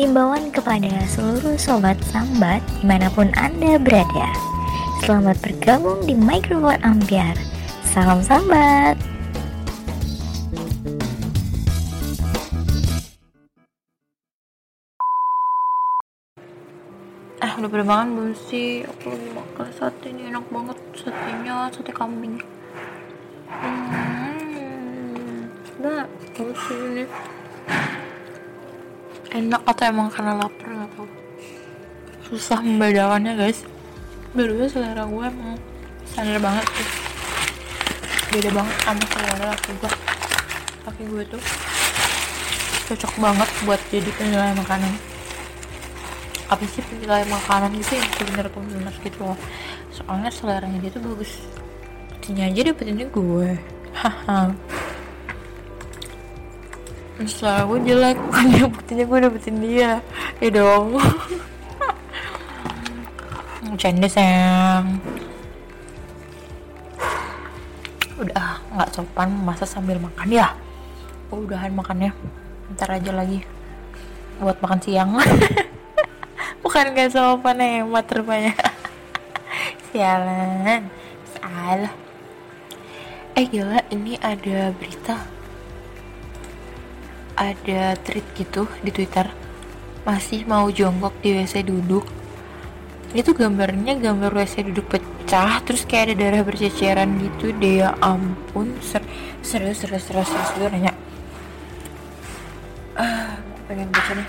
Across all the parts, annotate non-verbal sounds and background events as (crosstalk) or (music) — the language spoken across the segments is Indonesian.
Himbauan kepada seluruh sobat sambat di mana pun Anda berada. Selamat bergabung di Microphone Ambiar. Salam sambat. Eh udah pada makan belum sih? Aku lagi makan sate ini enak banget satenya sate kambing. Hmm, udah terus sih ini enak atau emang karena lapar nggak tahu. Susah membedakannya guys. Berdua selera gue emang standar banget sih. Beda banget sama selera laki gue. Laki gue tuh cocok banget buat jadi penilai makanan apa sih penilai makanan gitu yang bener bener gitu loh soalnya seleranya dia tuh bagus buktinya aja dapetinnya gue haha selera gue jelek. (laughs) Bukannya buktinya gue dapetin dia. Ya dong. (laughs) Canda sayang. Udah nggak sopan masa sambil makan ya? Oh, udahan makannya. Ntar aja lagi. Buat makan siang. (laughs) Bukan gak sopan hemat rupanya. Sialan. Salah. Eh gila ini ada berita ada tweet gitu di twitter. Masih mau jongkok di WC duduk. Itu gambarnya gambar WC duduk pecah terus kayak ada darah berceceran gitu. Deh ya ampun. Ser serius serius serius serius gue nanya. Ah pengen baca nih.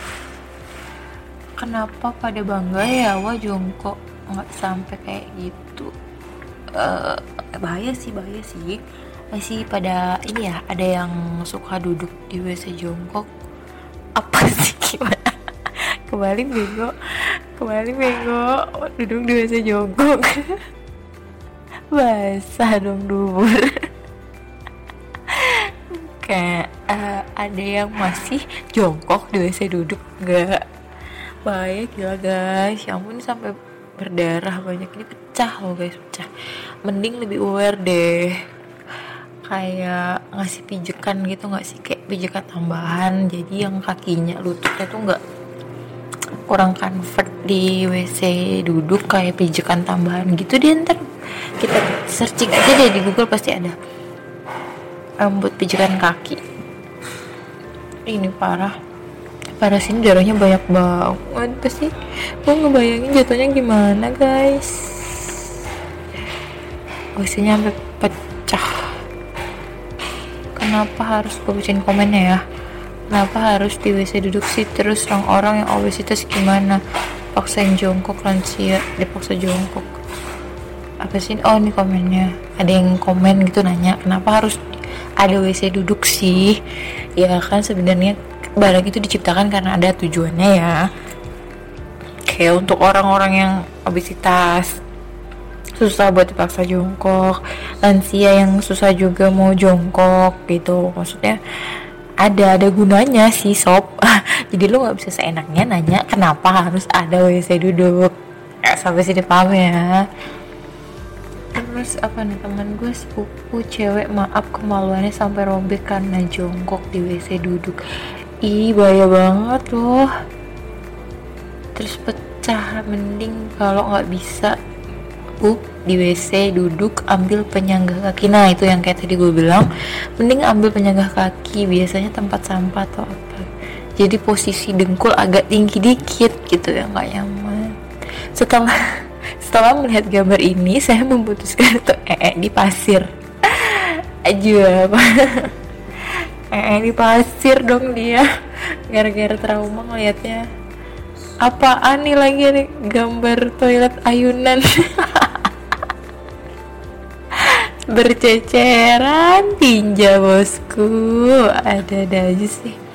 Kenapa pada bangga ya wah jongkok? Nggak sampai kayak gitu. Uh, bahaya sih bahaya sih masih pada ini ya ada yang suka duduk di WC jongkok? Apa (laughs) sih gimana? Kembali bego kembali bego duduk di WC jongkok. (laughs) Basah dong dubur. (laughs) Kayak uh, ada yang masih jongkok di WC duduk nggak bahaya gila guys. Ya ampun sampai berdarah banyak. Ini pecah loh guys pecah. Mending lebih aware deh kayak ngasih pijekan gitu nggak sih? Kayak pijekan tambahan jadi yang kakinya lututnya tuh nggak kurang convert di WC duduk kayak pijekan tambahan gitu deh ntar. Kita searching aja deh di Google pasti ada. Rambut pijekan kaki. Ini parah. Pada sini darahnya banyak banget pasti gue ngebayangin jatuhnya gimana guys? WC-nya sampai kenapa harus gue bikin komennya ya? Kenapa harus di WC duduk sih? Terus orang-orang yang obesitas gimana? Paksain jongkok lansia dipaksa jongkok. Apa sih? Oh ini komennya. Ada yang komen gitu nanya kenapa harus ada WC duduk sih? Ya kan sebenarnya barang itu diciptakan karena ada tujuannya ya. Kayak untuk orang-orang yang obesitas. Susah buat dipaksa jongkok lansia yang susah juga mau jongkok gitu. Maksudnya ada ada gunanya sih sob. (laughs) Jadi lo nggak bisa seenaknya nanya kenapa harus ada WC duduk. Ya, sampai sini paham ya? Terus apa nih teman gue sepupu cewek maaf kemaluannya sampai robek karena jongkok di WC duduk. Ih bahaya banget loh. Terus pecah mending kalau nggak bisa bu di WC duduk ambil penyangga kaki. Nah itu yang kayak tadi gue bilang. Mending ambil penyangga kaki biasanya tempat sampah atau apa. Jadi posisi dengkul agak tinggi dikit gitu ya nggak nyaman. Setelah (laughs) setelah melihat gambar ini saya memutuskan untuk ee di pasir. (laughs) Aja apa (laughs) eh di pasir dong dia. Gara-gara trauma ngeliatnya apaan nih lagi nih? Gambar toilet ayunan. (laughs) Berceceran tinja bosku. Ada ada aja sih